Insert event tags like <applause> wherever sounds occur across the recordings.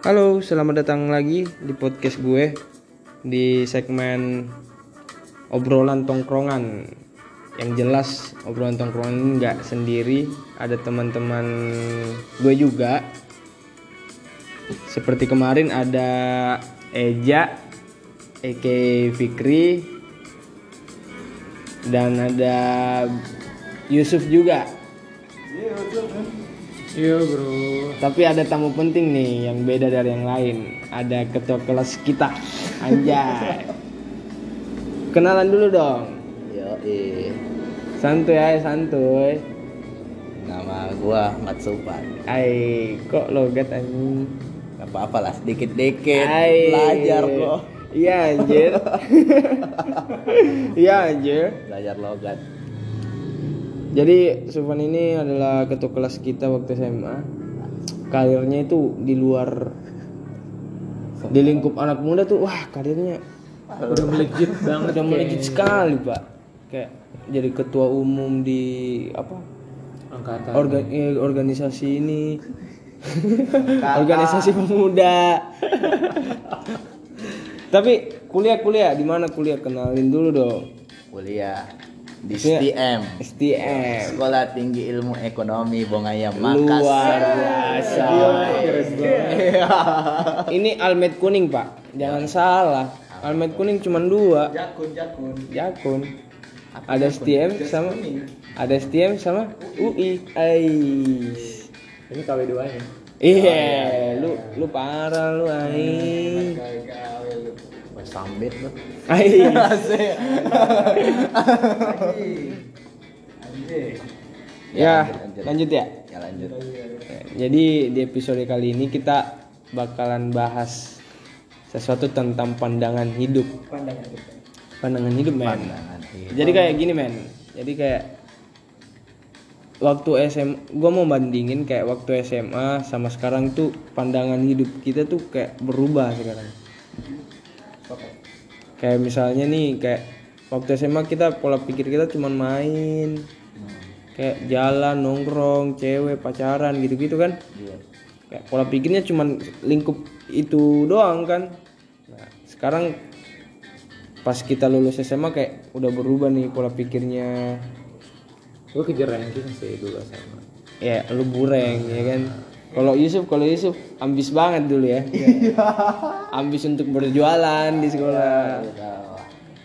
Halo, selamat datang lagi di podcast gue di segmen obrolan tongkrongan. Yang jelas obrolan tongkrongan ini nggak sendiri, ada teman-teman gue juga. Seperti kemarin ada Eja, Eke Fikri, dan ada Yusuf juga. Iya bro. Tapi ada tamu penting nih yang beda dari yang lain. Ada ketua kelas kita, Anjay. <laughs> Kenalan dulu dong. Yo, eh. Santuy aja santuy. Nama gua Matsupan. Ai, kok logat anjing. Gak apa-apa lah, sedikit-dikit Ai. belajar kok. Iya anjir. <laughs> Iya anjir. Belajar logat. Jadi Sufan ini adalah ketua kelas kita waktu SMA. Karirnya itu di luar di lingkup anak muda tuh wah karirnya Udah melejit banget. udah melejit sekali pak. Kayak jadi ketua umum di apa Angkatan. orga- eh, organisasi ini. Organisasi pemuda. Tapi kuliah kuliah di mana kuliah? Kenalin dulu dong. Kuliah di Iya. STM. STM Sekolah Tinggi Ilmu Ekonomi Bongaya luar Makassar. biasa Iya. ini almet kuning pak jangan salah almet kuning cuma dua Jakun, jakun. jakun ada STM sama ada STM sama UI Ais Ini KW 2 nya. Iya, lu lu parah lu aing. Wah, Sambit lu. Aing. <laughs> Ya, lanjut ya. Ya lanjut. Jadi di episode kali ini kita bakalan bahas sesuatu tentang pandangan hidup. Pandangan hidup, men. Pandangan hidup. Jadi kayak gini, men. Jadi kayak waktu SMA, gua mau bandingin kayak waktu SMA sama sekarang tuh pandangan hidup kita tuh kayak berubah sekarang. Kayak misalnya nih kayak waktu SMA kita pola pikir kita cuma main, kayak jalan nongkrong, cewek pacaran gitu-gitu kan. Iya. Kayak pola pikirnya cuma lingkup itu doang kan. Nah, sekarang pas kita lulus SMA kayak udah berubah nih pola pikirnya. Gue kejar ranking sih dulu sama. Ya, lu bureng ya kan. Kalau Yusuf, kalau Yusuf ambis banget dulu ya. <laughs> ambis untuk berjualan di sekolah.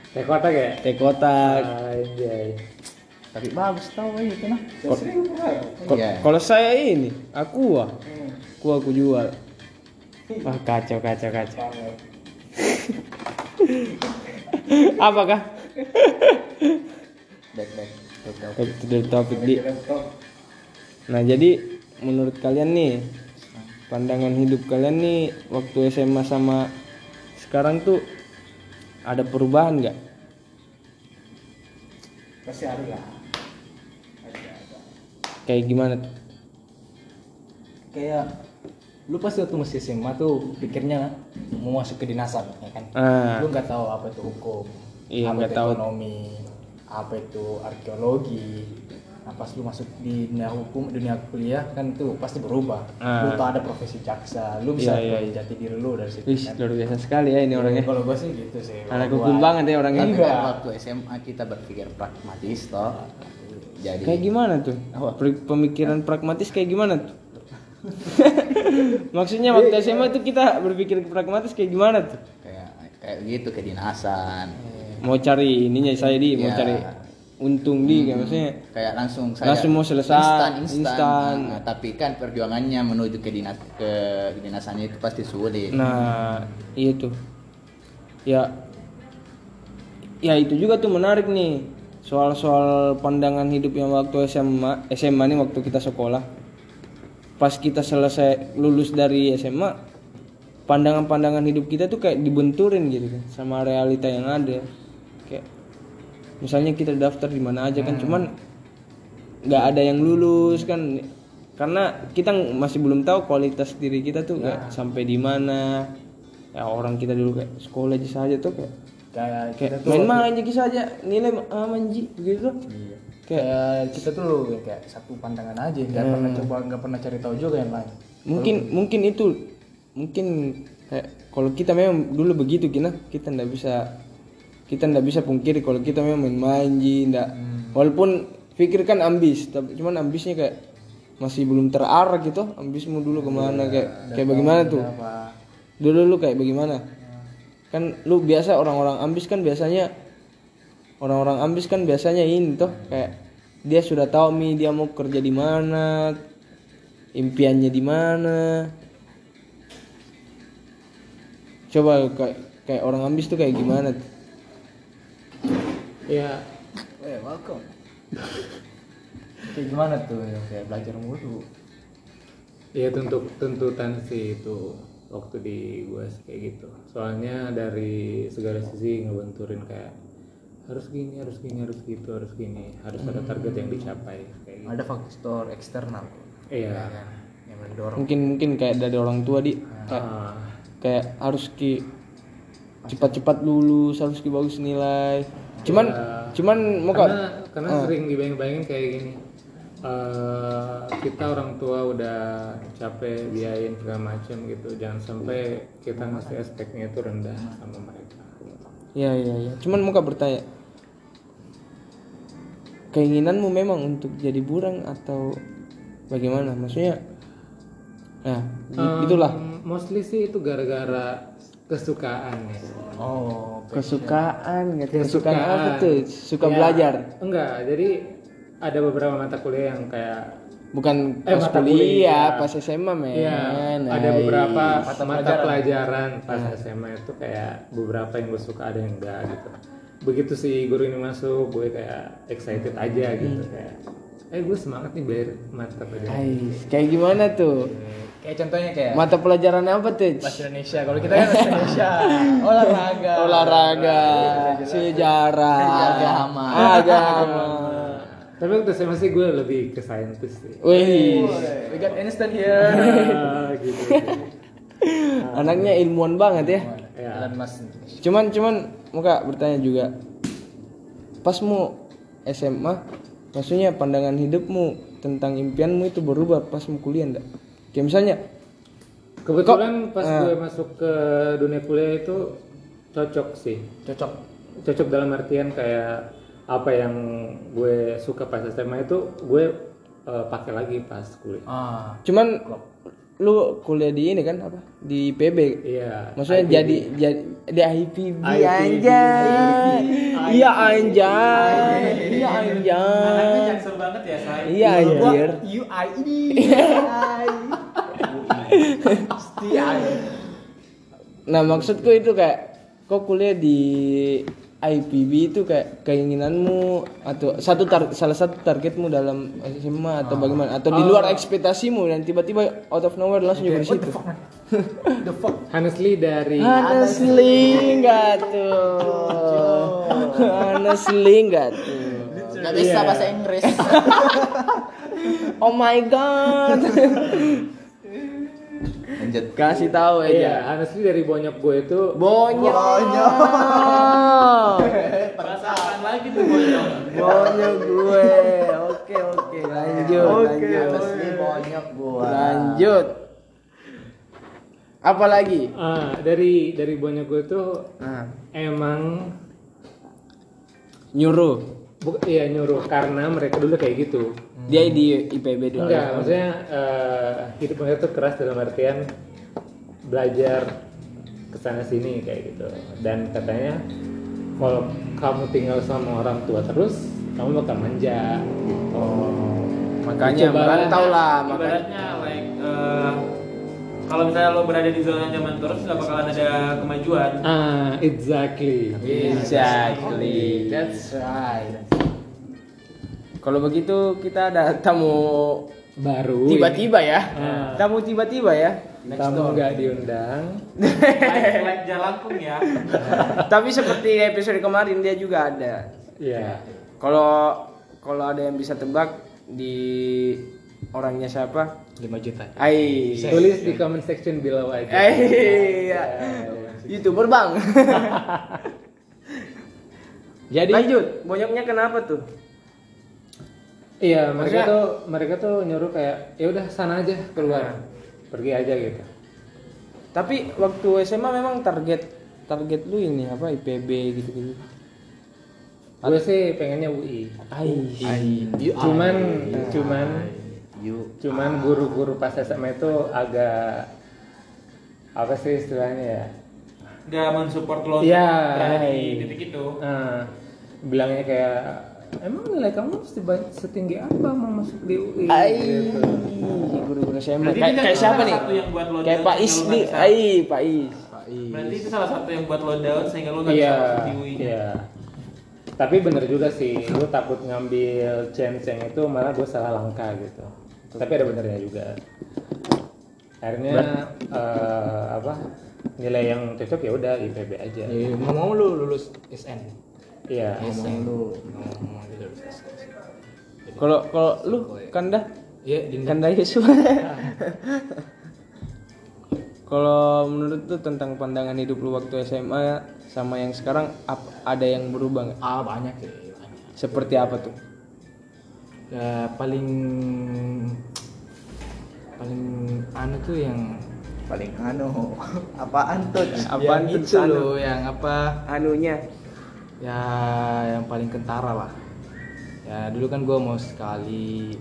Teh kotak ya? Teh kotak. Anjay. Tapi bagus tau ya itu nah. Iya. Kalau saya ini, aku ah. Aku aku jual. Wah, kacau kacau kacau. <laughs> Apakah? Back, back. Back to the topic di. Nah, jadi menurut kalian nih pandangan hidup kalian nih waktu SMA sama sekarang tuh ada perubahan nggak? pasti ada lah Kayak gimana tuh? kayak lu pasti waktu masih SMA tuh pikirnya mau masuk ke dinasan ya kan Ah, lu nggak tahu apa itu hukum Iya, apa nggak itu tahu. ekonomi apa itu arkeologi nah pas lu masuk di dunia hukum dunia kuliah kan tuh pasti berubah Ah. lu tuh ada profesi jaksa lu Iya, bisa iya, tahu iya. jati diri lu dari situ wih, kan luar biasa sekali ya ini orangnya. kalau gua sih gitu sih Anak Kalau hukum banget ya orangnya. Tapi Iya. kan waktu SMA kita berpikir pragmatis toh. Jadi Kayak gimana tuh? Pemikiran pragmatis kayak gimana tuh? <laughs> Maksudnya waktu SMA tuh kita berpikir pragmatis kayak gimana tuh? kayak kayak gitu kedinasan. Mau cari ininya saya di, mau Iya. cari untung di, kayak maksudnya Kayak langsung saya Langsung mau selesai, instan, instan. instan. Nah, tapi kan perjuangannya menuju ke dinas ke kedinasannya itu pasti sulit. Nah, iya tuh. Ya, ya itu juga tuh menarik nih. Soal-soal pandangan hidup yang waktu SMA, SMA nih waktu kita sekolah. Pas kita selesai lulus dari SMA, pandangan-pandangan hidup kita tuh kayak dibenturin gitu kan sama realita yang ada. Kayak misalnya kita daftar di mana aja kan, cuman nggak ada yang lulus kan. Karena kita masih belum tahu kualitas diri kita tuh kayak sampai di mana. Ya orang kita dulu kayak sekolah aja saja tuh kayak kayak kita kayak tuh main-main aja saja nilai aman ji begitu Iya. kayak kayak kita tuh kayak satu pandangan aja nggak pernah coba nggak pernah cari tahu juga yang lain. Mungkin mungkin itu mungkin kayak kalau kita memang dulu begitu kina kita ndak bisa kita ndak bisa pungkiri kalau kita memang main-main ji ndak. Walaupun pikir kan ambis tapi cuman ambisnya kayak masih belum terarah gitu ambismu dulu ke mana kayak kayak bagaimana tuh? apa. Dulu lu kayak bagaimana? Kan lu biasa orang-orang ambis kan biasanya orang-orang ambis kan biasanya ini tuh kayak dia sudah tahu mi dia mau kerja di mana impiannya di mana. Coba kayak kayak orang ambis tuh kayak gimana tuh? Ya. Eh welcome. Kayak gimana tuh? Ya kayak belajar mulu. Ya tentu tuntutan sih itu waktu di gue sih kayak gitu. Soalnya dari segala sisi ngebenturin kayak harus gini harus gini harus gitu harus gini. Harus ada target yang dicapai kayak gitu. Ada faktor eksternal. Iya. Kan? Yang mendorong. Mungkin mungkin kayak dari orang tua di kayak, Ah, kayak harus ki cepat-cepat lulus harus ki bagus nilai cuman Ya. cuman mau kak karena karena sering dibayang-bayangin kayak gini eh, kita orang tua udah capek biayain segala macam gitu jangan sampai kita ngasih aspeknya itu rendah sama mereka Iya iya iya. Cuman muka bertanya. Keinginanmu memang untuk jadi burang atau bagaimana? Maksudnya Nah. Um, mostly sih itu gara-gara kesukaan ya oh Kesukaan, nggak kesukaan Kesukaan. apa tuh? Suka Ya, belajar. enggak jadi ada beberapa mata kuliah yang kayak Bukan Eh, pas mata kuliah, kuliah. pas SMA men. Iya, Nah, ada beberapa Mata mata, pelajaran. pas SMA itu kayak beberapa yang gue suka ada yang enggak gitu. Begitu si guru ini masuk, gue kayak excited aja gitu kayak, eh gue semangat nih belajar mata pelajaran. Ais, kayak gimana tuh? kayak contohnya kayak Mata pelajaran apa tuh? bahasa Indonesia kalau kita kan bahasa Indonesia olahraga Olahraga, sejarah, Agama. agama. <laughs> Tapi waktu SMA sih gue lebih ke saintis sih. Wih, we got Einstein here <laughs> Ah, gitu. <laughs> anaknya ilmuwan banget ya. Ya. Cuman cuman muka bertanya juga. Pas mu SMA, maksudnya pandangan hidupmu tentang impianmu itu berubah pas mu kuliah enggak? Kayak misalnya Kebetulan pas Ah. gue masuk ke dunia kuliah itu cocok sih. cocok cocok dalam artian kayak apa yang gue suka pas SMA itu gue eh, pakai lagi pas kuliah. ah cuman lu kuliah di ini kan apa? Di PB. Iya. Maksudnya IPB. jadi jadi di IPB IPB. anjay. Iya anjay. Iya anjay. jaksel banget ya saya Iya anjir. UI ini Nah maksudku itu kayak kok kuliah di IPB itu kayak keinginanmu atau satu tar- salah satu targetmu dalam SMA atau bagaimana atau di luar ekspektasimu dan tiba-tiba out of nowhere langsung juga di situ. <laughs> the fuck Honestly dari Honestly enggak tuh. <laughs> Honestly enggak tuh. Gak bisa bahasa Inggris. <laughs> Oh my god. Lanjut. Kasih tahu Iya, aja. honestly dari bonyok gue itu Bonyok. <laughs> perasaan lagi tuh bonyok Bonyok gue. Oke oke lanjut lanjut. Asli bonyok gua. Lanjut. Apa lagi? ah, dari dari bonyok gue itu Nah, emang nyuruh. bu, iya nyuruh karena mereka dulu kayak gitu. Dia di IPB dulu. Enggak, maksudnya eh, hidup mereka tuh keras dalam artian belajar ke sana sini kayak gitu. Dan katanya kalau kamu tinggal sama orang tua terus, kamu bakal manja. Gitu. Makanya Coba merantau lah. Makanya. like eh, kalau misalnya lo berada di zona nyaman terus nggak bakalan ada kemajuan Ah, exactly. Exactly. That's right. Kalau begitu kita ada tamu Baru. tiba-tiba ya. Ah. Tamu tiba-tiba ya. Tamu nggak diundang. like, like jalangkung ya <laughs> Tapi seperti episode kemarin dia juga ada. Iya. Kalau kalau ada yang bisa tebak di orangnya siapa? 5 juta Ai. Tulis di comment section below aja. Eh, iya. YouTuber bang. <laughs> Jadi Lanjut, bonyoknya kenapa tuh? Iya, mereka Maksudnya- tuh mereka tuh nyuruh kayak ya udah sana aja keluar. Pergi aja gitu. Tapi waktu SMA memang target target lu ini apa IPB gitu-gitu. gue sih pengennya UI Ai. cuman cuman cuman guru-guru pas SMA itu agak apa sih istilahnya ya Gak mensupport lo Iya. berada di titik itu. Eh, bilangnya kayak emang nilai kamu ba- setinggi apa mau masuk di UI Ai. gitu. Guru-guru SMA. Berarti Kayak salah siapa nih? satu yang buat lo Kayak Pak Is lo nih. nggak bisa- Ai, Pak Is. Berarti itu salah satu yang buat lo down sehingga lo gak bisa Iya, masuk di UI. iya. Tapi bener juga sih, gue takut ngambil chance yang itu malah gue salah langkah gitu. Tapi ada benernya juga. Akhirnya eh, apa nilai yang cocok ya udah IPB aja. Ya, ngomong lu lulus SN. Iya. Ngomong lu ngomong. Kalau kalau lu Kanda Iya, Kanda Yusuf. Kalau menurut tuh tentang pandangan hidup lu waktu SMA sama yang sekarang ap- ada yang berubah nggak? ah banyak ya, banyak. Seperti apa tuh? Ya, paling paling anu tuh yang Paling anu. <laughs> Apaan tuh? Apaan yang tuh itu anu? loh yang apa Anunya. Ya yang paling kentara lah ya dulu kan gue mau sekali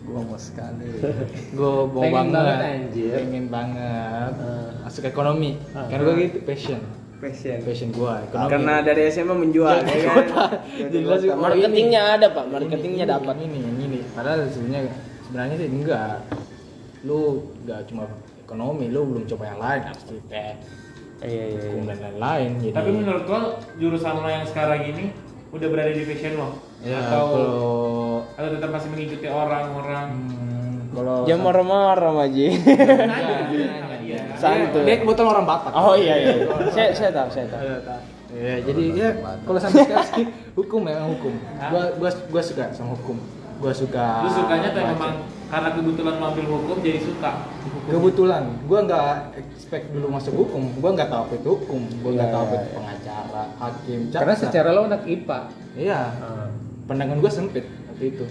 Gua mau sekali. <laughs> gue mau Pengen banget, banget, anjir. pengen banget Ah. masuk ekonomi Ah. karena gue gitu passion Passion. passion gue ekonomi Karena dari SMA menjual ya kan. Jadi langsung, Marketingnya ada, Pak. ini, Marketingnya ini, dapat. ini yang ini padahal sebenarnya sebenarnya sih enggak lu enggak cuma ekonomi lu belum coba yang lain harus tes Iya, iya, hukum iya. dan lain-lain jadi Tapi menurut lo jurusan lo yang sekarang ini udah berada di passion lo? ya atau kalau atau tetap masih mengikuti orang-orang? hmm, kalau Jangan marah-marah, Maji. Iya. Santuy. dia kebetulan orang Batak Oh iya iya. saya saya tahu, saya tahu. Ya, jadi ya kalau sampai sekarang sih hukum ya hukum. Gua gua gua suka sama hukum. Gua suka. Lu sukanya tuh baca. memang karena kebetulan ambil hukum jadi suka. Hukum. kebetulan gua nggak expect dulu masuk hukum. Gua nggak tahu apa itu hukum. Gua nggak Iya, tahu apa iya, itu iya. pengacara, hakim, Karena jaksa. secara lo anak IPA. Iya. Pandangan gua sempit waktu itu.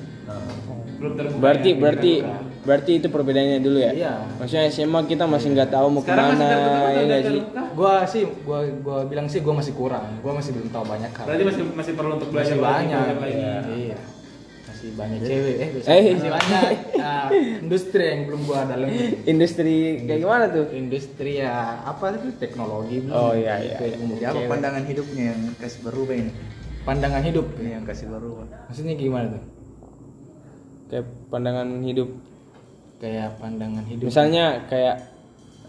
Belum terbuka. Berarti ya, berarti berarti itu perbedaannya dulu ya? Iya. Maksudnya SMA kita masih nggak tahu mau Sekarang masih ke mana ya nggak sih? Gua sih gua gua bilang sih gua masih kurang. Gua masih belum tahu banyak hal. Berarti masih masih perlu untuk belajar masih banyak. belajar lagi. Iya. Masih banyak cewek eh Eh. masih banyak ah, industri yang belum gua dalami. Industri kayak gimana tuh? industri ya apa itu teknologi belum Oh, iya, iya. Itu ilmu Ya apa cewek. pandangan hidupnya yang kasih berubah ini? pandangan hidup Ini yang kasih berubah. maksudnya gimana tuh Kayak pandangan hidup. kayak pandangan hidup Misalnya kayak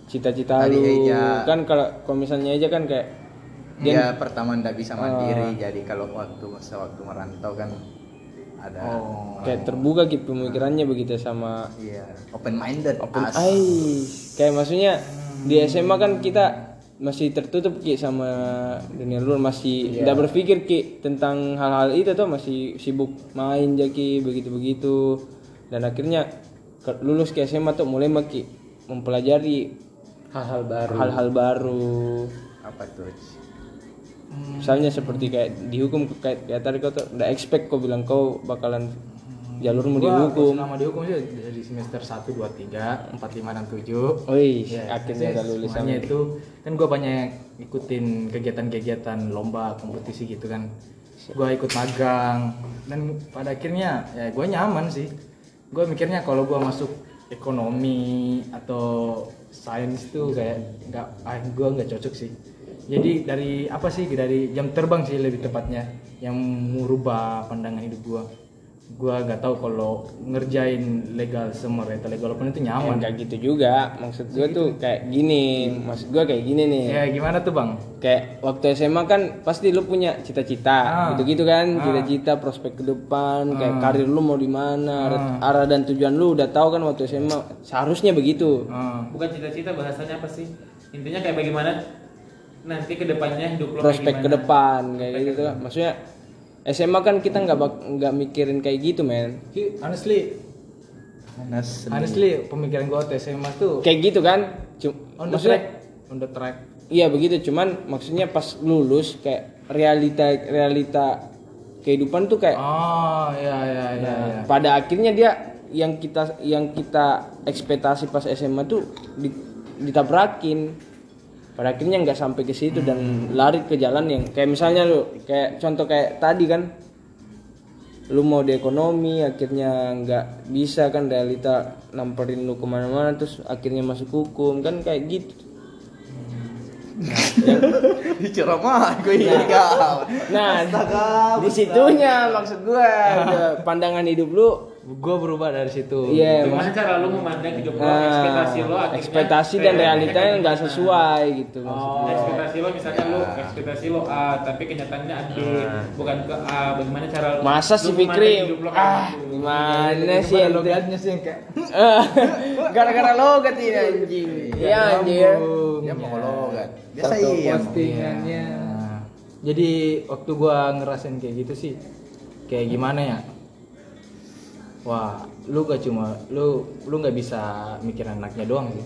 cita-cita lu Eja- kan kalau kalau misalnya aja kan kayak Dia pertama ndak bisa mandiri, Ah. jadi kalau waktu sewaktu merantau kan ada oh kayak terbuka gitu pemikirannya begitu sama iya open minded. open eyes. Kayak maksudnya di SMA kan kita masih tertutup ki sama dunia luar masih tidak berpikir ki tentang hal-hal itu tuh masih sibuk main jaki begitu-begitu dan akhirnya lulus ke SMA tuh mulai maki mempelajari Hal-hal baru. hal-hal baru Apa tuh? Misalnya seperti kayak dihukum kayak kayak tadi kau udah expect kau bilang kau bakalan jalurmu Gua- dihukum. selama dihukum sih dari semester 1, 2, 3, 4, 5, dan 7 Wih, Ya, akhirnya udah lulus semuanya itu kan gue banyak ikutin kegiatan-kegiatan lomba kompetisi gitu kan. Gue ikut magang dan pada akhirnya ya gue nyaman sih. Gue mikirnya kalau gue masuk ekonomi atau sains tuh kayak nggak ah gue nggak cocok sih jadi dari apa sih? Dari jam terbang sih lebih tepatnya yang merubah pandangan hidup gue gue nggak tahu kalau ngerjain legal semua reta legal open itu Ya, nyaman. Nggak gitu juga. Maksud gue tuh kayak gini. Maksud gue kayak gini nih. Ya gimana tuh bang? kayak waktu SMA kan pasti lu punya cita-cita Ah. gitu-gitu kan? Ah. cita-cita prospek ke depan kayak karir lu mau di mana arah- arah dan tujuan lu udah tahu kan waktu SMA seharusnya begitu. Ah. Bukan cita-cita bahasanya apa sih? Intinya kayak bagaimana nanti ke depannya hidup lo prospek kayak ke depan kayak gitu lah maksudnya SMA kan kita nggak bak- nggak mikirin kayak gitu men Honestly, Panas. honestly pemikiran gua waktu SMA tuh kayak gitu kan Cum- on the maksudnya track, on the track. Iya begitu, cuman maksudnya pas lulus kayak realita realita kehidupan tuh kayak Oh ya ya ya. ya. pada akhirnya dia yang kita yang kita ekspektasi pas SMA tuh di- ditabrakin pada akhirnya nggak sampai ke situ dan lari ke jalan yang kayak misalnya lu kayak contoh kayak tadi kan lu mau di ekonomi akhirnya nggak bisa kan realita namperin lu ke mana-mana terus akhirnya masuk hukum kan kayak gitu. <laughs> Diceramah gue ini nah di situnya maksud udah pandangan hidup lu gue berubah dari situ iya Gimana cara lu memandang hidup lo, Nah, ekspektasi lo akhirnya ekspektasi dan realitanya nggak sesuai gitu Oh, maksudnya. ekspektasi lo misalnya lu ekspektasi lo A, tapi kenyataannya A, B, bukan ke A. Bagaimana cara lu Masa sih Fikri? lo Ah, gitu? gimana sih Gimana ente? logatnya sih yang kayak <laughs> Gara-gara logat ini anjing. Iya anjir. Dia mau logat. Biasa Satu iya. postingannya. Nah, jadi waktu gua ngerasain kayak gitu sih, kayak gimana ya? Wah, lu gak cuma lu lu nggak bisa mikirin anaknya doang sih.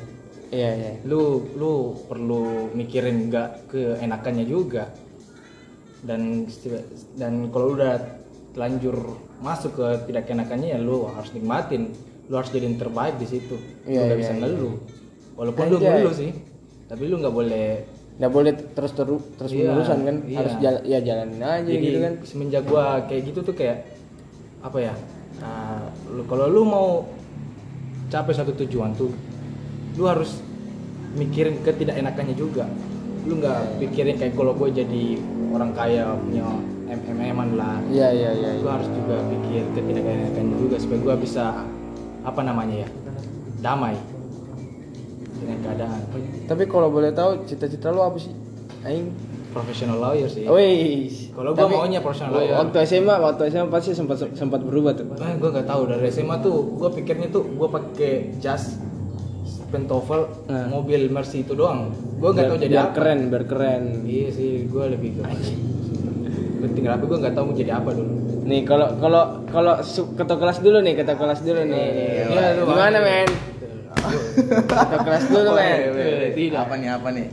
Iya iya. Lu lu perlu mikirin nggak keenakannya juga. Dan dan kalau lu udah telanjur masuk ke tidak keenakannya ya lu harus nikmatin. Lu harus jadi yang terbaik di situ. Iya, lu gak iya, bisa iya. ngeluh. Walaupun lu Anjay. ngeluh sih, tapi lu nggak boleh Nggak boleh terus terus terus Iya, menerusan kan. iya. Harus jala- ya jalanin aja jadi gitu kan. semenjak gua kayak gitu tuh kayak apa ya nah, lu kalau lu mau capai satu tujuan tuh lu harus mikirin ketidakenakannya juga lu nggak pikirin kayak kalau gue jadi orang kaya punya mm lah Iya iya iya. lu iya. harus juga pikir ketidakenakannya juga supaya gua bisa apa namanya ya damai dengan keadaan Tapi kalau boleh tahu cita-cita lu apa sih? Aing. Professional lawyer sih Wih. Kalau gua Tapi maunya profesional lawyer. Waktu SMA, waktu SMA pasti sempat sempat berubah tuh. Nah, gue nggak tahu dari SMA tuh, gue pikirnya tuh gue pakai jas pentoffel Nah. mobil Mercy itu doang. Gue nggak tahu jadi biar apa. keren, biar keren. Iya sih, gue lebih ke penting tapi gue nggak tahu mau jadi apa dulu. Nih kalau kalau kalau ketua kelas dulu nih, ketua kelas dulu nih. Iya, lu Gimana Bang. men? Ketua kelas dulu men. Tidak. Apa nih apa nih?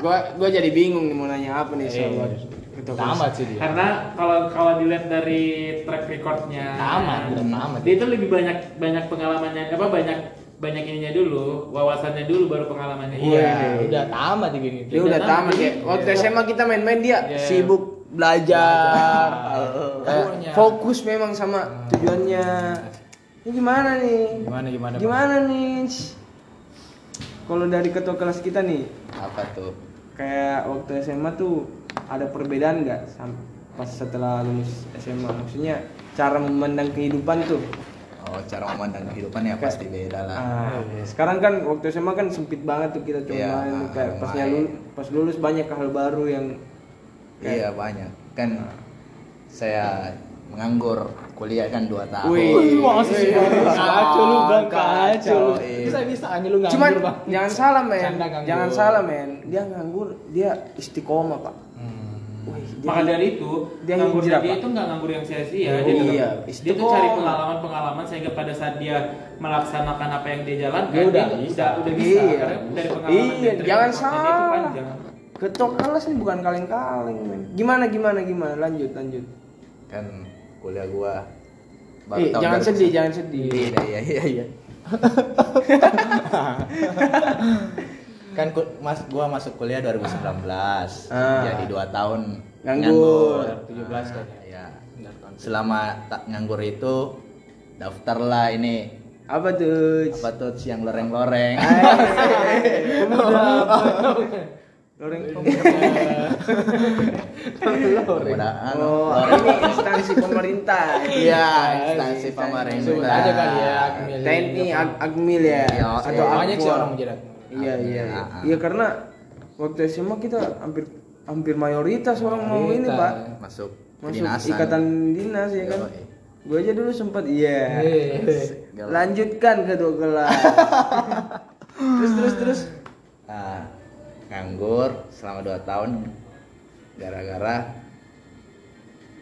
Gua gua jadi bingung nih mau nanya apa nih soal Eh. Tamat sih dia. Karena kalau kalau dilihat dari track recordnya, Tamat, udah tamat. Dia itu lebih banyak banyak pengalamannya, apa banyak banyak ininya dulu, wawasannya dulu baru pengalamannya. Iya, udah tamat dia gini. Dia udah tamat ya. Waktu SMA kita main-main dia Iya. sibuk belajar. Belajar. Eh, fokus memang sama tujuannya. Ini gimana nih? Gimana gimana? Bang? Gimana nih? Kalau dari ketua kelas kita nih, Apa tuh? kayak waktu SMA tuh ada perbedaan nggak pas setelah lulus SMA? Maksudnya cara memandang kehidupan tuh. Oh, cara memandang kehidupan ya pasti beda lah. Ah, sekarang kan waktu SMA kan sempit banget tuh kita cuma main tuh, kayak main. pasnya lulus, pas lulus banyak hal baru yang Iya banyak. Kan saya menganggur kuliah kan 2 tahun. Wih, masih sih, Bang. Kacau lu, Bang. Kacau lu. Iya. Bisa bisa aja lu nganggur, Cuman Bang. jangan salah men, jangan salah men. Dia nganggur, dia istiqomah pak. Hmm. Wih, dia- Maka dari itu, Dia nganggur hijrah, dia itu nggak nganggur yang sia-sia. Iya, dia, iya, dia tuh cari pengalaman-pengalaman sehingga pada saat dia melaksanakan apa yang dia jalankan, Dia udah bisa. udah, udah bisa. Iya. Karena dari pengalaman Iya, jangan dia itu salah. ketua kelas ini bukan kaleng-kaleng men. Gimana gimana gimana? Lanjut lanjut. Kan kuliah gua baru Eh, jangan 2000. sedih, jangan sedih. Iya iya iya iya. <laughs> kan ku- mas gua masuk kuliah 2019 Ah. jadi dua tahun Nganggur. 17 kan. ya selama tak nganggur itu daftarlah ini Apa tuh? apa tuh yang loreng-loreng <laughs> <laughs> Loreng Pemudaan. Oh, ini instansi pemerintah. Iya, instansi pemerintah. Sebut aja kali ya. TNI Ag- Agmil ya. Iya, Atau iya. Banyak sih orang menjadi Iya iya. iya. Iya karena waktu SMA kita hampir hampir mayoritas orang mau ini pak masuk masuk ikatan dinas ya kan. Gue aja dulu sempat iya. Lanjutkan ke dua kelas. <laughs> terus terus terus. Nganggur selama 2 tahun gara-gara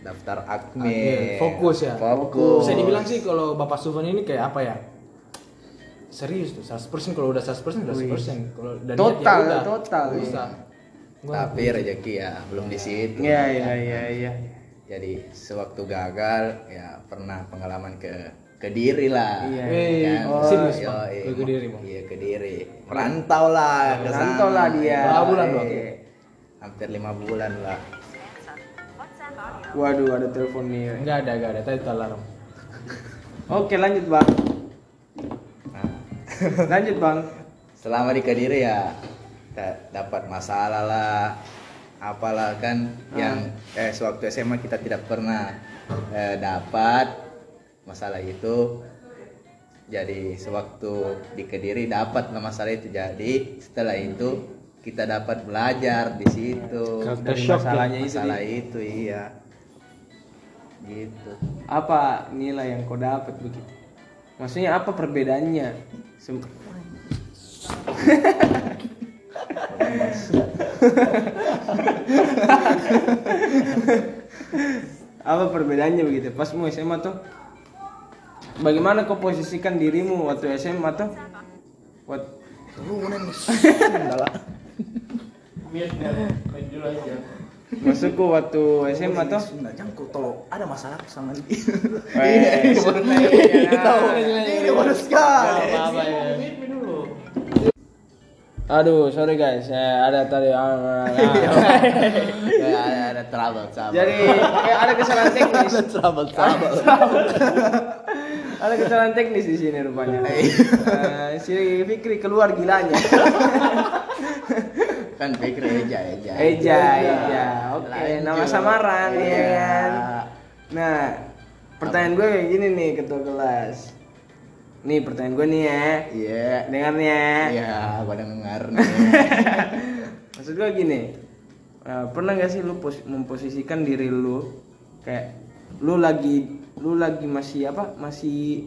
daftar akmil. Akmil. Fokus ya? Fokus. Bisa dibilang sih kalau Bapak Sufan ini kayak apa ya? Serius tuh, 100% kalau udah 100% udah 100%. Kalau dan Total, ya udah. total. Bisa. Gua- Tapi rezeki ya belum di situ. Iya iya iya iya. Jadi sewaktu gagal ya pernah pengalaman ke Kediri lah. Iya. Kan? Oh, serius, Yo, iya. Ke Kediri, Bang? Iya, Kediri. Merantau lah ke Merantau lah dia. Berapa bulan, Bang? Iya. Hampir lima bulan lah. Waduh, ada telepon nih. Enggak ada, enggak ada. Tadi alarm. Oke, lanjut, Bang. Nah, Lanjut, Bang. selama di Kediri ya kita dapat masalah lah apalah kan yang eh sewaktu SMA kita tidak pernah eh, dapat masalah itu jadi sewaktu di Kediri dapat lah masalah itu jadi setelah itu kita dapat belajar di situ Dari masalahnya itu. masalah itu iya gitu Apa nilai yang kau dapat begitu? Maksudnya apa perbedaannya? Sem- <laughs> apa perbedaannya begitu? Pas mau SMA tuh Bagaimana kau posisikan dirimu waktu SMA tuh? Wat- Maksudku waktu SMA tuh jangkau tolong ada masalah sama dia Eh, ini baru sekali Aduh, sorry guys, ya, ada tadi. ah, ah, ah. <laughs> ya, ada, ada trouble trouble Jadi eh, ada kesalahan teknis. ada <laughs> trouble trouble <laughs> Ada kesalahan teknis di sini rupanya. Eh, si Fikri keluar gilanya. <laughs> kan pikir eja eja Eja, Eja. Oke, Lanjut. nama samaran ya Iya. kan. Nah, pertanyaan gue kayak gini nih ketua kelas. Nih pertanyaan gue nih ya. iya Dengar nih ya. iya gua dengar nih <laughs> Maksud gue gini, eh, pernah gak sih lu pos- memposisikan diri lu kayak lu lagi lu lagi masih apa masih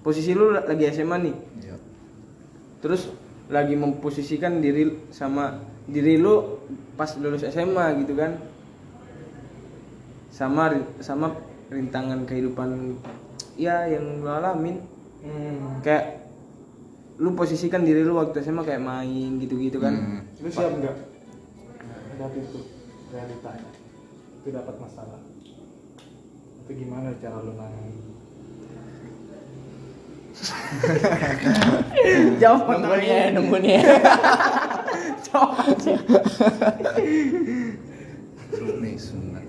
posisi lu lagi SMA nih, Iya. terus lagi memposisikan diri sama diri lu pas lulus SMA gitu kan, sama sama rintangan kehidupan ya yang lu alamin Hmm. kayak lu posisikan diri lu waktu SMA kayak main gitu-gitu kan. Hmm. Lu siap enggak? Hadapi itu realitanya. Itu dapat masalah. Itu gimana cara lu nangani? <laughs> Jawab nunggunya nunggunya nih sunat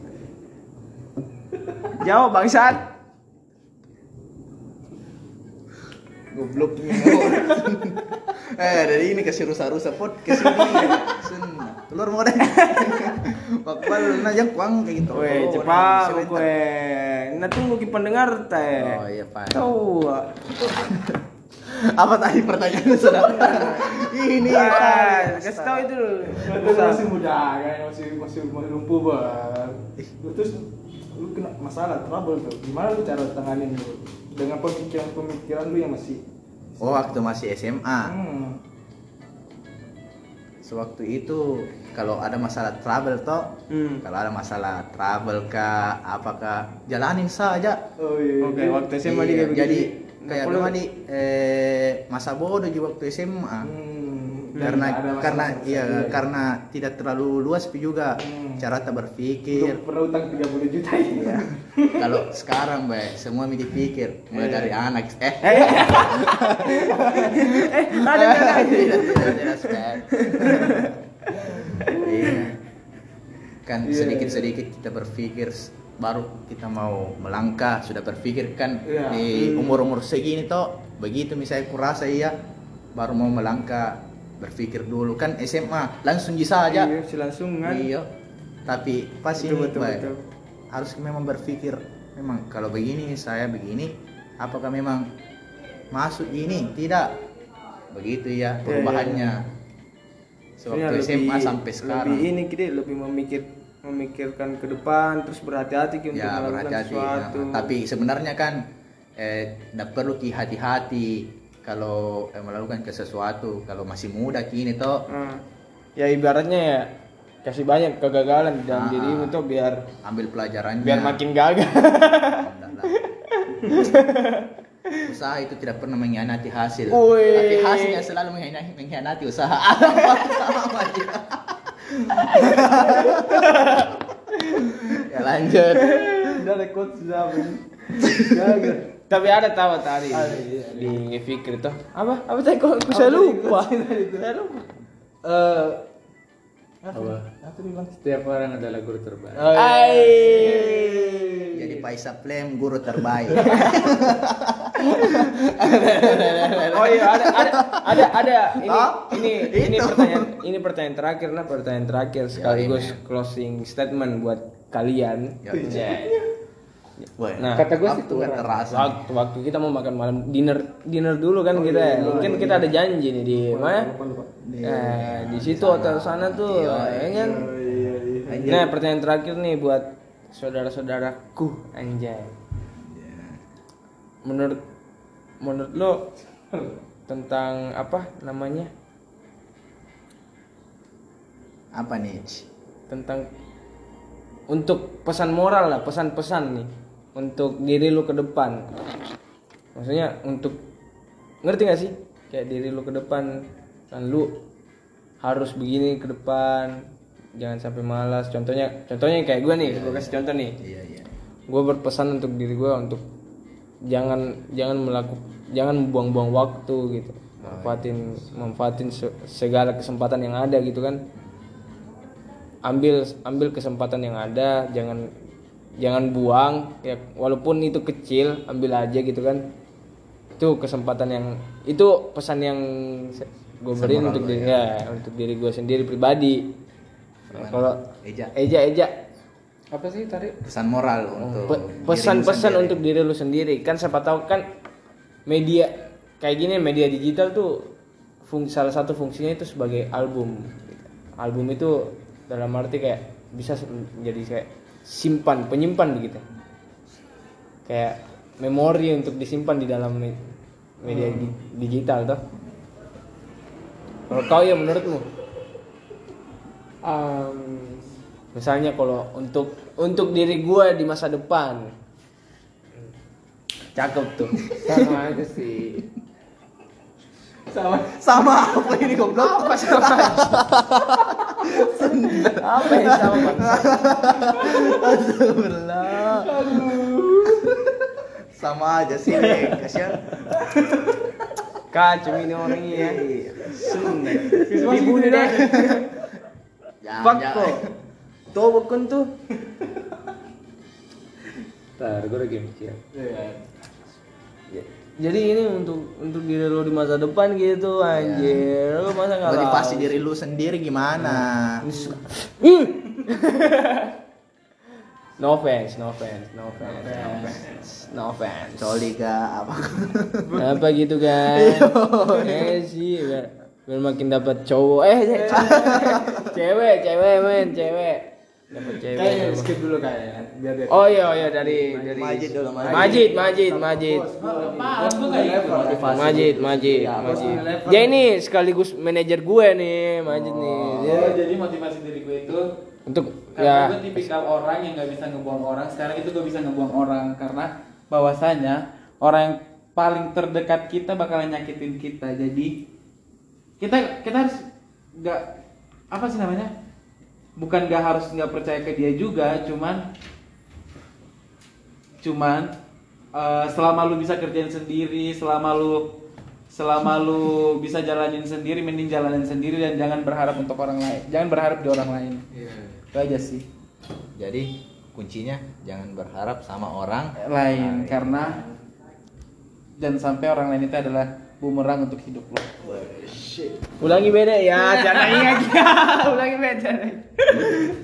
Jawab bangsat. goblok. Nih <laughs> eh dari ini kasih rusa-rusa podcast ini. <laughs> Sunat telur mau deh nah yang kuang kayak gitu Weh, cepat nah, gue. Nah tunggu ki pendengar teh. Oh iya pak. Tahu. <laughs> Apa tadi pertanyaannya saudara? <laughs> Ini Pak. kasih tahu itu dulu. Lu masih muda kan, masih masih masih lumpuh bang. Terus lu kena masalah trouble tuh. Gimana lu cara tanganin lu? Dengan pemikiran-pemikiran lu yang masih Oh waktu masih SMA. hmm. Sewaktu itu kalau ada masalah trouble toh, Hmm. kalau ada masalah trouble kah, apakah jalanin saja. Oh iya. Oke, waktu SMA Iya, jadi kayak perlu- lu tadi eh, masa bodoh juga waktu SMA. Hmm. Karena ada masalah karena sama iya karena tidak terlalu luas juga Hmm. cara tak berpikir. Lu pernah utang 30 juta ya? Iya. Kalau sekarang, Bay, semua mi dipikir mulai Iya. dari anak. Eh, Eh, <laughs> ada ada. <laughs> Bay. Iya. Kan Iya, sedikit-sedikit kita berpikir baru kita mau melangkah sudah berpikir kan Iya. di umur-umur segini toh begitu misalnya kurasa iya baru mau melangkah berpikir dulu. Kan SMA langsung bisa aja. Iya, langsung kan. Iya. Tapi pas Betul, ini betul, betul. harus memang berpikir memang kalau begini saya begini apakah memang masuk ini tidak. Begitu ya perubahannya. Sebenarnya sewaktu SMA sampai sekarang. Lebih ini kita lebih memikir memikirkan ke depan terus berhati-hati Ki untuk ya melakukan berhati-hati sesuatu. Nah, tapi sebenarnya kan eh tidak perlu ki hati-hati kalau eh, melakukan ke sesuatu kalau masih muda kini toh Hmm. Ya ibaratnya ya kasih banyak kegagalan di dalam Ah. dirimu tuh biar ambil pelajarannya biar makin gagal. <laughs> Usaha itu tidak pernah mengkhianati hasil Wih. tapi hasilnya selalu mengkhianati, mengkhianati usaha Sama <laughs> dia. ya lanjut Udah rekod sudah. Gagal. Tapi ada tahu tadi di, di Fikri tuh. Apa? Apa tadi kok aku saya lupa. Saya lupa. Eh apa setiap orang adalah guru terbaik oh, iya. Jadi Paisa Flame guru terbaik. <laughs> oh iya ada ada ada ada ini Oh, ini ini itu. pertanyaan ini pertanyaan terakhir nah pertanyaan terakhir sekaligus closing statement buat kalian. Ya, Ya. Wah, Nah, kata gue sih waktu nggak terasa. waktu waktu kita mau makan malam dinner dinner dulu kan kita ya. Mungkin kita ada janji nih di mana? Eh, di situ hotel sana tuh, ya kan? Nah, pertanyaan terakhir nih buat saudara-saudaraku anjay. Menurut menurut lo tentang apa namanya? Apa nih? Tentang untuk pesan moral lah, pesan-pesan nih untuk diri lu ke depan. Maksudnya untuk ngerti gak sih? Kayak diri lu ke depan kan lu harus begini ke depan jangan sampai malas contohnya contohnya kayak gue nih gue kasih contoh nih Iya, iya. gue berpesan untuk diri gue untuk jangan jangan melakukan jangan buang-buang waktu gitu manfaatin manfaatin se- segala kesempatan yang ada gitu kan ambil ambil kesempatan yang ada jangan jangan buang ya walaupun itu kecil ambil aja gitu kan. Itu kesempatan yang itu pesan yang gue beriin untuk diri ya untuk diri gue sendiri pribadi. Nah, kalau Eja. eja eja. Apa sih tadi? Pesan moral untuk Pe- dirimu pesan-pesan sendiri. untuk diri lu sendiri. Kan siapa tahu kan media kayak gini media digital tuh fungsi salah satu fungsinya itu sebagai album. Album itu dalam arti kayak bisa menjadi kayak simpan penyimpan begitu. Kayak memori untuk disimpan di dalam me- media di- digital tuh kalau kau ya menurutmu? Misalnya kalau untuk untuk diri gue di masa depan. Cakep tuh. <laughs> Sama aja sih Sama. Apa ini goblok? apa sama? Apa yang sama Astagfirullah. Sama aja sih, Nek. kasihan. kacau ini orang ini ya. Sunda dibunuh deh Jangan, fuck jangan. kok? Tuh bukan tuh. Ntar gue lagi mikir. Ya, jadi ini untuk untuk diri lo di masa depan gitu anjir. Lo masa nggak Motivasi diri lu sendiri gimana? Hmm. <laughs> no offense no offense no offense. No offense. Coli ga apa? apa gitu <laughs> kan eh sih biar, biar makin dapat cowok. Eh ce- cewek cewek men cewek dapat cewek cowok. skip dulu kayaknya biar dia oh iya oh iya dari dari Majid dulu, Majid. Majid Majid Majid? Majid? Majid Majid dia ini sekaligus manajer gue nih Majid nih. Dia Oh, jadi motivasi diri gue itu untuk karena ya. gue tipikal orang yang nggak bisa ngebuang orang. Sekarang itu gue bisa ngebuang orang karena bahwasanya orang yang paling terdekat kita bakalan nyakitin kita. Jadi kita kita harus nggak apa sih namanya bukan nggak harus nggak percaya ke dia juga cuman cuman eh, selama lu bisa kerjain sendiri selama lu selama lu bisa jalanin sendiri mending jalanin sendiri dan jangan berharap untuk orang lain. Jangan berharap di orang lain. Itu aja sih. Jadi kuncinya jangan berharap sama orang lain karena dan sampai orang lain itu adalah bumerang untuk hidup lo. Ulangi beda ya <laughs> jangan ingat ulangi beda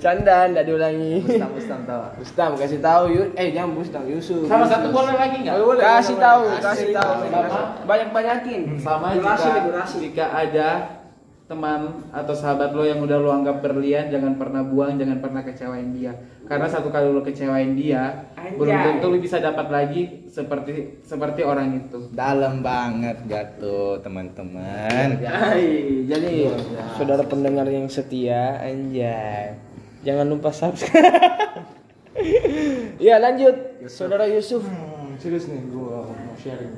canda ndak diulangi. Ustam ustam tahu. Bustam kasih tahu Yus eh jangan Bustam Yusuf. Sama satu boleh lagi nggak? Kasih tahu kasih tahu. Sama- banyak banyakin sama jika, jika ada teman atau sahabat lo yang udah lo anggap berlian jangan pernah buang jangan pernah kecewain dia. Karena satu kali lo kecewain dia belum tentu lo bisa dapat lagi seperti seperti orang itu. Dalam banget jatuh teman-teman. Hai, jadi saudara pendengar yang setia anjay. Jangan lupa subscribe. <laughs> Ya lanjut. Saudara Yusuf. Hmm, serius nih gua mau sharing.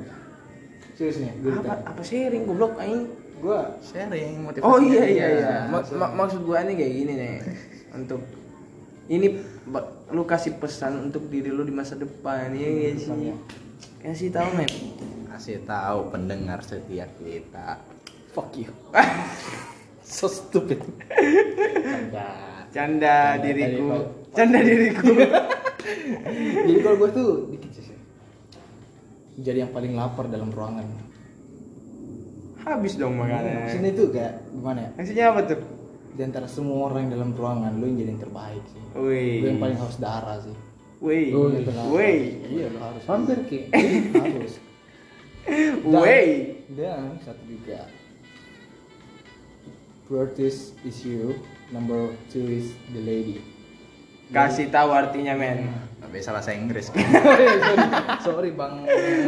Serius nih, gua apa apa sharing goblok aing Gua Sharing motivasi. Oh iya iya aja. iya. Ma- ma- maksud gua nih kayak gini nih. Untuk ini lu kasih pesan untuk diri lu di masa depan ya nggak sih kasih tahu men kasih tahu pendengar setia kita fuck you <laughs> so stupid canda diriku canda diriku <laughs> Jadi kalau gue tuh dikit sih. Jadi yang paling lapar dalam ruangan. Habis dong makannya Maksudnya itu kayak gimana ya? maksudnya apa tuh Di antara semua orang yang dalam ruangan, lu yang jadi yang terbaik sih. wih Lu yang paling harus darah sih. wih wih Iya, lu harus. hampir ki <laughs> harus. wih Dan satu juga. First is you, number two is the lady. kasih tahu artinya men nggak bisa bahasa Inggris <laughs> sorry, sorry bang.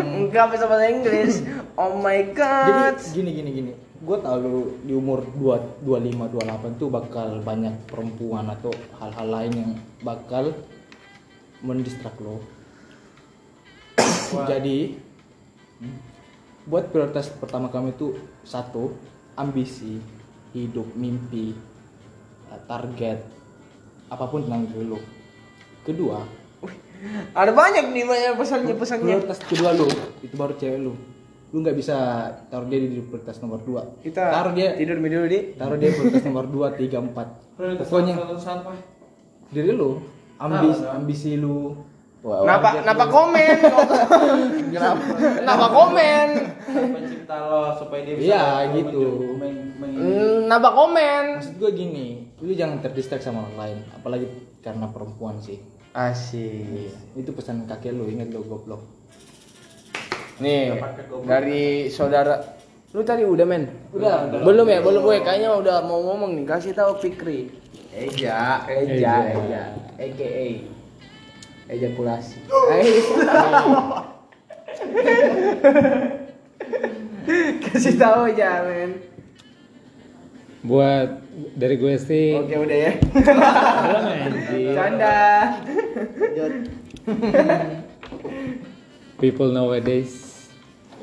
enggak bisa bahasa Inggris oh my Jadi god gini gini gini. Gue tau lu di umur 2, 25, 28 tuh bakal banyak perempuan atau hal-hal lain yang bakal mendistrak lo. Jadi hmm, buat prioritas pertama kami itu satu ambisi hidup mimpi target apa pun tentang diri lo. Kedua ada banyak nih banyak pesannya pesannya prioritas kedua lu itu baru cewek lu lu nggak bisa taruh dia di prioritas nomor dua kita taruh dia tidur dulu di taruh dia prioritas nomor dua tiga empat pokoknya diri lu ambis ambisi lu Wah, Kenapa kenapa lu. komen? <laughs> Kenapa? Kenapa komen? Pencipta lo supaya dia bisa Iya, gitu. Hmm, Kenapa komen? maksud gue gini lu jangan terdistrak sama orang lain apalagi karena perempuan sih Asik. itu pesan kakek lu ingat lu goblok Nih dari saudara lu tadi udah men? Udah, udah. Belum ya, belum gue kayaknya udah mau ngomong nih. Kasih tahu Fikri. Eja Eja, Eja, AKA ejakulasi. <laughs> Kasih tahu aja men. buat dari gue sih Oke udah ya. belum anjir. Canda. people nowadays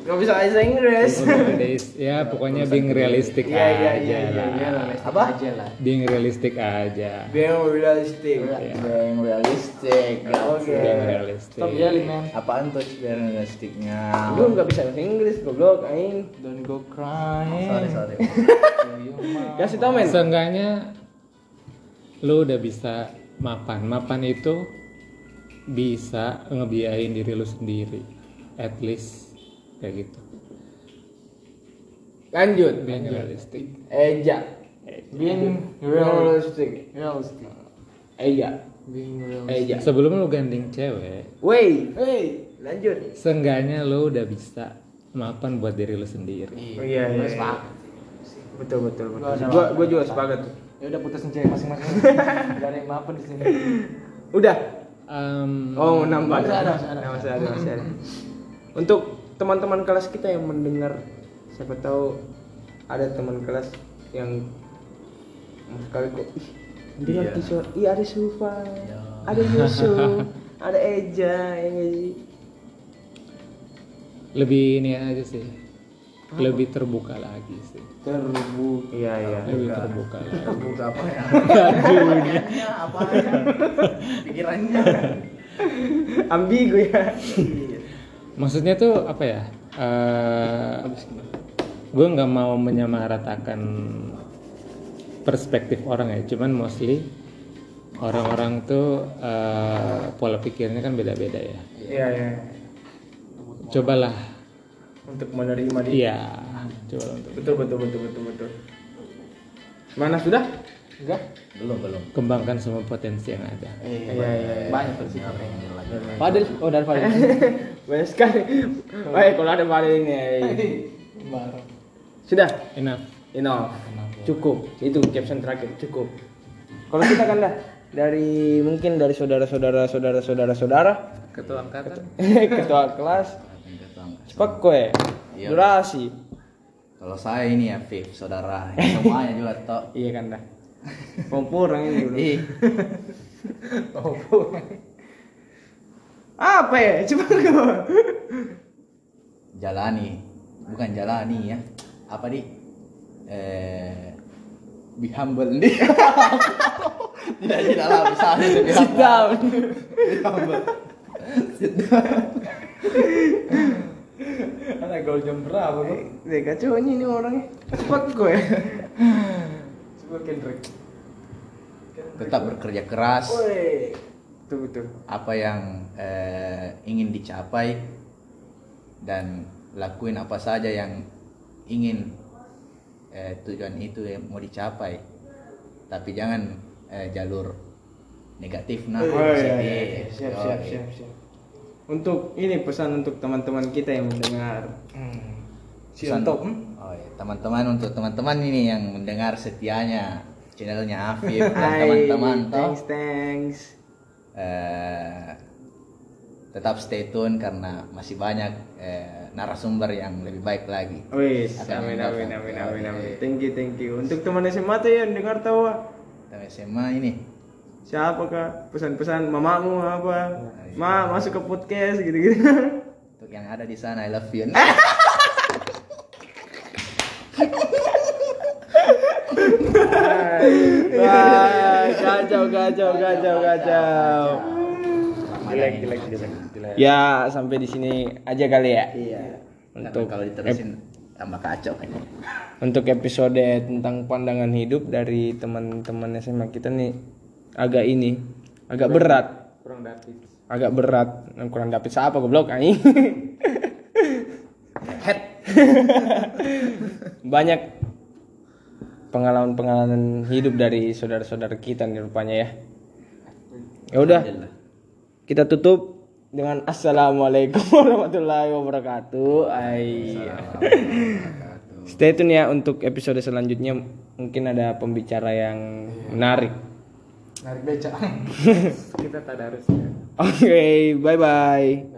Gak bisa bahasa Inggris. ya pokoknya being realistic Iya iya aja iya iya. lah. iya. Apa? aja lah being realistic aja Being realistic. Iya. yang realistik Oke. being realistic stop yelling man apaan tuh biar realistiknya Lu nggak bisa bahasa Inggris goblok aing. don't go crying sorry sorry <laughs> Kasih tahu men. Seenggaknya lu udah bisa mapan. Mapan itu bisa ngebiayain diri lu sendiri. At least kayak gitu. Lanjut. Being realistic. Eja. being Realistic. realistic Eja. being realistic Eja. Sebelum lu gandeng cewek, Wey, hey, lanjut. seenggaknya lu udah bisa mapan buat diri lu sendiri. Oh, iya, iya, iya. Betul betul betul. Gua ada Gua juga sepakat tuh. ya udah putusin cewek masing-masing <laughs> gak ada yang maafin di sini Udah. Um, Oh, nambah. Masih ada, masih ada. Masih ada, masih ada. Untuk teman-teman kelas kita yang mendengar, siapa tahu ada teman kelas yang mau sekali kok ih dengar Iya. kisah iya ada Sufa ada Yusuf <laughs> ada Eja ya nggak sih? Lebih ini aja sih. Lebih terbuka lagi sih. terbuka. Iya iya. Lebih terbuka. lagi. buka apa ya? Apa ya pikirannya. Ambigu ya Maksudnya tuh apa ya? Eh gue nggak mau menyamaratakan perspektif orang ya, cuman mostly orang-orang tuh eh, pola pikirnya kan beda-beda ya. iya iya. Cobalah, untuk menerima dia. Iya, coba untuk betul betul betul betul betul. Mana sudah enggak? Belum belum. Kembangkan semua potensi yang ada. iya iya iya. banyak sih Fadil oh dari Fadil. Banyak sekali baik kalau ada pada ini Baru. sudah? Enough. Ino cukup. Itu caption terakhir cukup. Kalau kita kan dah dari mungkin dari saudara-saudara saudara-saudara saudara Ketua angkatan. ketua <laughs> kelas cepat kowe. Iya. durasi. Kalau saya ini ya Viv saudara. Semuanya juga toh iya kan dah kompurang ini dulu ih apa ya? Coba kau jalani. Bukan jalani ya. Apa di eh be humble. Nih <laughs> tidak tidak lah bisa Sit down. be humble. Sit down. Ada gol jam berapa bro? Deh kacau ini orangnya. Fuck gue. Coba Kendrick. tetap bekerja keras Woi. Betul betul. apa yang eh, ingin dicapai dan lakuin apa saja yang ingin eh, tujuan itu yang mau dicapai tapi jangan eh, jalur negatif nah Oh, iya, iya, iya. Siap, siap, siap, siap. Untuk ini pesan untuk teman-teman kita yang mendengar. Pesan- Siap, oh, iya. teman-teman untuk teman-teman ini yang mendengar setianya channelnya Afif dan teman-teman toh Thanks, thanks. eh, tetap stay tune karena masih banyak eh, narasumber yang lebih baik lagi. Wis, amin, amin, amin, amin, amin. Thank you, thank you. Untuk teman SMA tuh yang dengar tahu ah. Kita SMA ini siapa kak pesan-pesan mamamu apa ma masuk ke podcast gitu-gitu <laughs> untuk yang ada di sana I love you. <laughs> Wah, kacau, kacau, kacau, kacau. Jelek, jelek, jelek, Ya, sampai di sini aja kali ya. Iya. Untuk kalau diterusin tambah kacau kan. Untuk episode tentang pandangan hidup dari teman-teman SMA kita nih agak ini, agak berat, kurang dapet agak berat. Kurang dapet siapa goblok anjing. Head. <laughs> Banyak pengalaman-pengalaman hidup dari saudara-saudara kita nih rupanya ya. Ya udah, kita tutup dengan assalamualaikum <laughs> warahmatullahi wabarakatuh. Ay. Stay tune ya untuk episode selanjutnya mungkin ada pembicara yang menarik. Narik beca. <laughs> kita tadarus ya Oke, bye bye.